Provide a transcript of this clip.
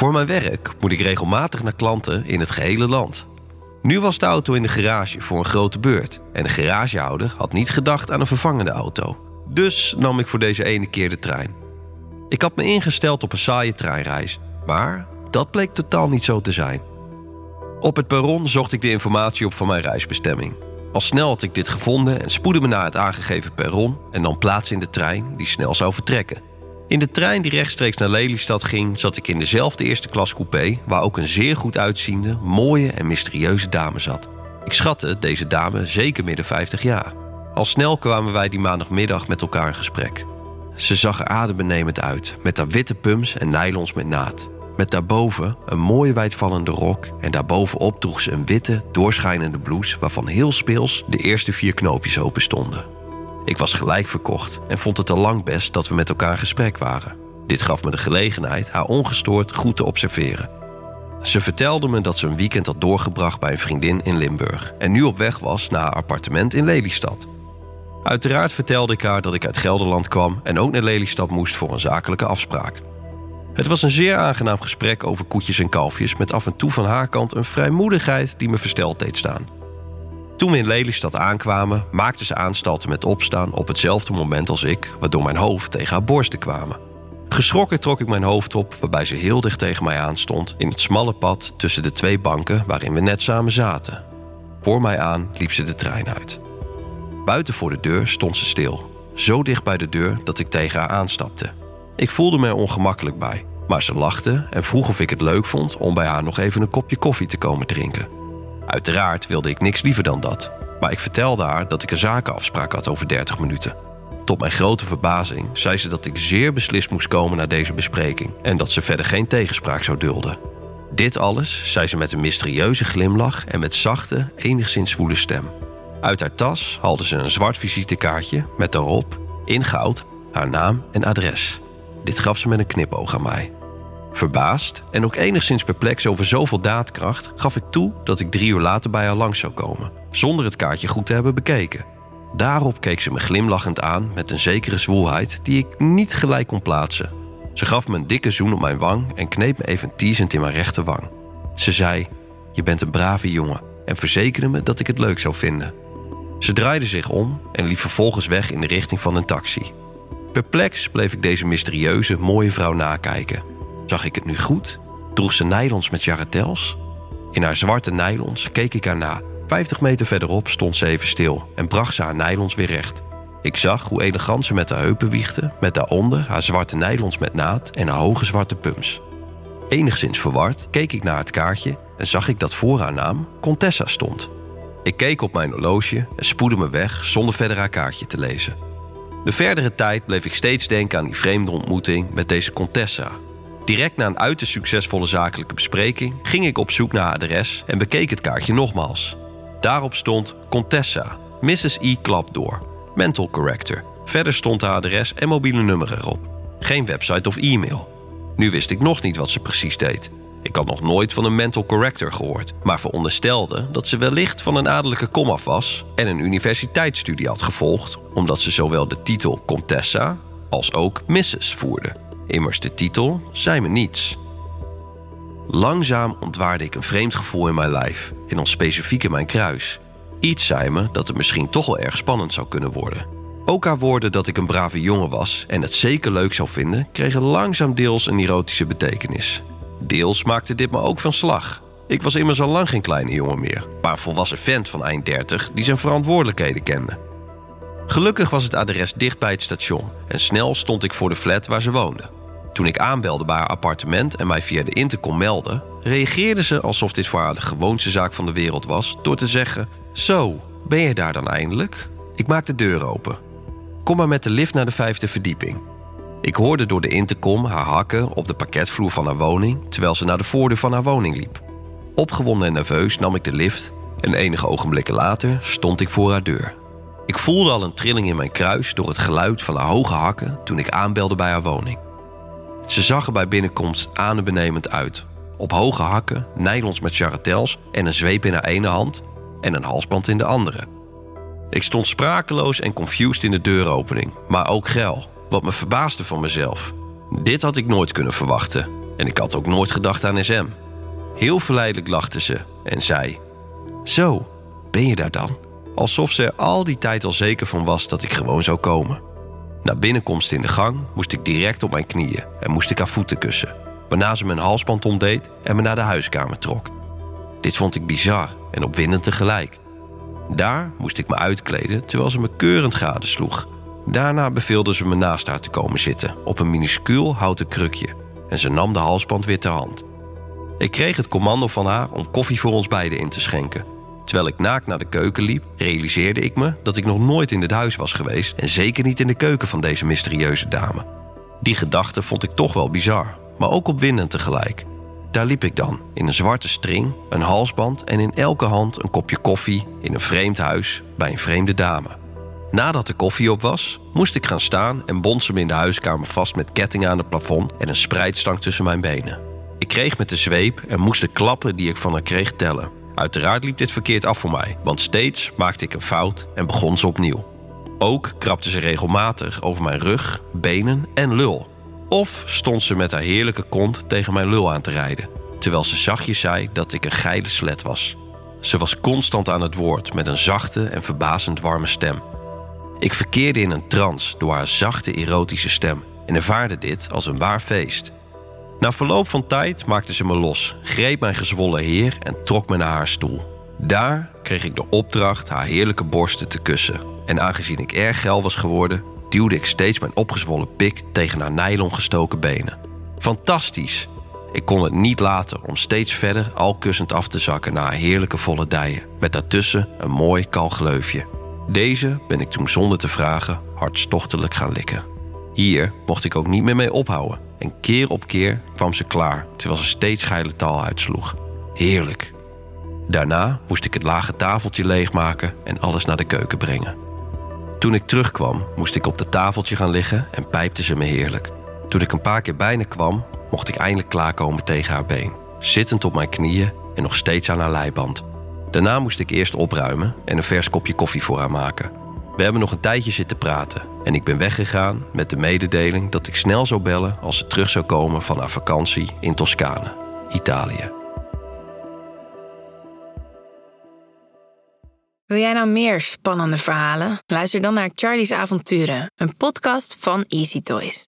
Voor mijn werk moet ik regelmatig naar klanten in het gehele land. Nu was de auto in de garage voor een grote beurt en de garagehouder had niet gedacht aan een vervangende auto. Dus nam ik voor deze ene keer de trein. Ik had me ingesteld op een saaie treinreis, maar dat bleek totaal niet zo te zijn. Op het perron zocht ik de informatie op van mijn reisbestemming. Al snel had ik dit gevonden en spoedde me naar het aangegeven perron en dan plaats in de trein die snel zou vertrekken. In de trein die rechtstreeks naar Lelystad ging, zat ik in dezelfde eerste klas coupé, waar ook een zeer goed uitziende, mooie en mysterieuze dame zat. Ik schatte deze dame zeker midden 50 jaar. Al snel kwamen wij die maandagmiddag met elkaar in gesprek. Ze zag er adembenemend uit, met haar witte pumps en nylons met naad. Met daarboven een mooie wijdvallende rok en daarbovenop droeg ze een witte, doorschijnende blouse waarvan heel speels de eerste vier knoopjes open stonden. Ik was gelijk verkocht en vond het al lang best dat we met elkaar in gesprek waren. Dit gaf me de gelegenheid haar ongestoord goed te observeren. Ze vertelde me dat ze een weekend had doorgebracht bij een vriendin in Limburg en nu op weg was naar haar appartement in Lelystad. Uiteraard vertelde ik haar dat ik uit Gelderland kwam en ook naar Lelystad moest voor een zakelijke afspraak. Het was een zeer aangenaam gesprek over koetjes en kalfjes, met af en toe van haar kant een vrijmoedigheid die me versteld deed staan. Toen we in Lelystad aankwamen, maakte ze aanstalten met opstaan op hetzelfde moment als ik, waardoor mijn hoofd tegen haar borsten kwamen. Geschrokken trok ik mijn hoofd op, waarbij ze heel dicht tegen mij aanstond in het smalle pad tussen de twee banken waarin we net samen zaten. Voor mij aan liep ze de trein uit. Buiten voor de deur stond ze stil, zo dicht bij de deur dat ik tegen haar aanstapte. Ik voelde me er ongemakkelijk bij, maar ze lachte en vroeg of ik het leuk vond om bij haar nog even een kopje koffie te komen drinken. Uiteraard wilde ik niks liever dan dat, maar ik vertelde haar dat ik een zakenafspraak had over 30 minuten. Tot mijn grote verbazing zei ze dat ik zeer beslist moest komen naar deze bespreking en dat ze verder geen tegenspraak zou dulden. Dit alles zei ze met een mysterieuze glimlach en met zachte, enigszins zwoele stem. Uit haar tas haalde ze een zwart visitekaartje met daarop, in goud, haar naam en adres. Dit gaf ze met een knipoog aan mij. Verbaasd en ook enigszins perplex over zoveel daadkracht, gaf ik toe dat ik drie uur later bij haar langs zou komen, zonder het kaartje goed te hebben bekeken. Daarop keek ze me glimlachend aan met een zekere zwoelheid die ik niet gelijk kon plaatsen. Ze gaf me een dikke zoen op mijn wang en kneep me even teasend in mijn rechterwang. Ze zei: Je bent een brave jongen en verzekerde me dat ik het leuk zou vinden. Ze draaide zich om en liep vervolgens weg in de richting van een taxi. Perplex bleef ik deze mysterieuze, mooie vrouw nakijken. Zag ik het nu goed? Droeg ze nylons met jarretels? In haar zwarte nylons keek ik haar na. Vijftig meter verderop stond ze even stil en bracht ze haar nylons weer recht. Ik zag hoe elegant ze met de heupen wiegde, met daaronder haar zwarte nylons met naad en haar hoge zwarte pumps. Enigszins verward keek ik naar het kaartje en zag ik dat voor haar naam Contessa stond. Ik keek op mijn horloge en spoedde me weg zonder verder haar kaartje te lezen. De verdere tijd bleef ik steeds denken aan die vreemde ontmoeting met deze Contessa. Direct na een uiterst succesvolle zakelijke bespreking ging ik op zoek naar haar adres en bekeek het kaartje nogmaals. Daarop stond Contessa, Mrs. E. Klapdoor, mental corrector. Verder stond haar adres en mobiele nummer erop. Geen website of e-mail. Nu wist ik nog niet wat ze precies deed. Ik had nog nooit van een mental corrector gehoord, maar veronderstelde dat ze wellicht van een adellijke komaf was en een universiteitsstudie had gevolgd, omdat ze zowel de titel Contessa als ook Mrs. voerde. Immers de titel zei me niets. Langzaam ontwaarde ik een vreemd gevoel in mijn lijf, en dan specifiek in mijn kruis. Iets zei me dat het misschien toch wel erg spannend zou kunnen worden. Ook haar woorden dat ik een brave jongen was en het zeker leuk zou vinden, kregen langzaam deels een erotische betekenis. Deels maakte dit me ook van slag. Ik was immers al lang geen kleine jongen meer, maar een volwassen vent van eind 30 die zijn verantwoordelijkheden kende. Gelukkig was het adres dicht bij het station en snel stond ik voor de flat waar ze woonde. Toen ik aanbelde bij haar appartement en mij via de intercom meldde, reageerde ze alsof dit voor haar de gewoonste zaak van de wereld was door te zeggen: Zo, ben je daar dan eindelijk? Ik maak de deur open. Kom maar met de lift naar de vijfde verdieping. Ik hoorde door de intercom haar hakken op de parketvloer van haar woning terwijl ze naar de voordeur van haar woning liep. Opgewonden en nerveus nam ik de lift en enige ogenblikken later stond ik voor haar deur. Ik voelde al een trilling in mijn kruis door het geluid van haar hoge hakken toen ik aanbelde bij haar woning. Ze zag er bij binnenkomst adembenemend uit. Op hoge hakken, nylons met charretels en een zweep in haar ene hand en een halsband in de andere. Ik stond sprakeloos en confused in de deuropening, maar ook geil, wat me verbaasde van mezelf. Dit had ik nooit kunnen verwachten. En ik had ook nooit gedacht aan SM. Heel verleidelijk lachte ze en zei: Zo, ben je daar dan? Alsof ze er al die tijd al zeker van was dat ik gewoon zou komen. Na binnenkomst in de gang moest ik direct op mijn knieën en moest ik haar voeten kussen. Waarna ze mijn halsband omdeed en me naar de huiskamer trok. Dit vond ik bizar en opwindend tegelijk. Daar moest ik me uitkleden terwijl ze me keurend gadesloeg. Daarna beveelde ze me naast haar te komen zitten op een minuscuul houten krukje en ze nam de halsband weer ter hand. Ik kreeg het commando van haar om koffie voor ons beiden in te schenken. Terwijl ik naakt naar de keuken liep, realiseerde ik me dat ik nog nooit in het huis was geweest en zeker niet in de keuken van deze mysterieuze dame. Die gedachte vond ik toch wel bizar, maar ook opwindend tegelijk. Daar liep ik dan, in een zwarte string, een halsband en in elke hand een kopje koffie in een vreemd huis bij een vreemde dame. Nadat de koffie op was, moest ik gaan staan en bond ze me in de huiskamer vast met kettingen aan het plafond en een spreidstang tussen mijn benen. Ik kreeg met de zweep en moest de klappen die ik van haar kreeg tellen. Uiteraard liep dit verkeerd af voor mij, want steeds maakte ik een fout en begon ze opnieuw. Ook krabde ze regelmatig over mijn rug, benen en lul. Of stond ze met haar heerlijke kont tegen mijn lul aan te rijden, terwijl ze zachtjes zei dat ik een geile slet was. Ze was constant aan het woord met een zachte en verbazend warme stem. Ik verkeerde in een trance door haar zachte erotische stem en ervaarde dit als een waar feest. Na verloop van tijd maakte ze me los, greep mijn gezwollen heer en trok me naar haar stoel. Daar kreeg ik de opdracht haar heerlijke borsten te kussen. En aangezien ik erg geil was geworden, duwde ik steeds mijn opgezwollen pik tegen haar nylon gestoken benen. Fantastisch! Ik kon het niet laten om steeds verder al kussend af te zakken naar haar heerlijke volle dijen, met daartussen een mooi kal gleufje. Deze ben ik toen zonder te vragen hartstochtelijk gaan likken. Hier mocht ik ook niet meer mee ophouden. En keer op keer kwam ze klaar, terwijl ze steeds geile taal uitsloeg. Heerlijk. Daarna moest ik het lage tafeltje leegmaken en alles naar de keuken brengen. Toen ik terugkwam, moest ik op het tafeltje gaan liggen en pijpte ze me heerlijk. Toen ik een paar keer bijna kwam, mocht ik eindelijk klaarkomen tegen haar been. Zittend op mijn knieën en nog steeds aan haar leiband. Daarna moest ik eerst opruimen en een vers kopje koffie voor haar maken. We hebben nog een tijdje zitten praten en ik ben weggegaan met de mededeling dat ik snel zou bellen als ze terug zou komen van haar vakantie in Toscane, Italië. Wil jij nou meer spannende verhalen? Luister dan naar Charlie's Avonturen, een podcast van Easy Toys.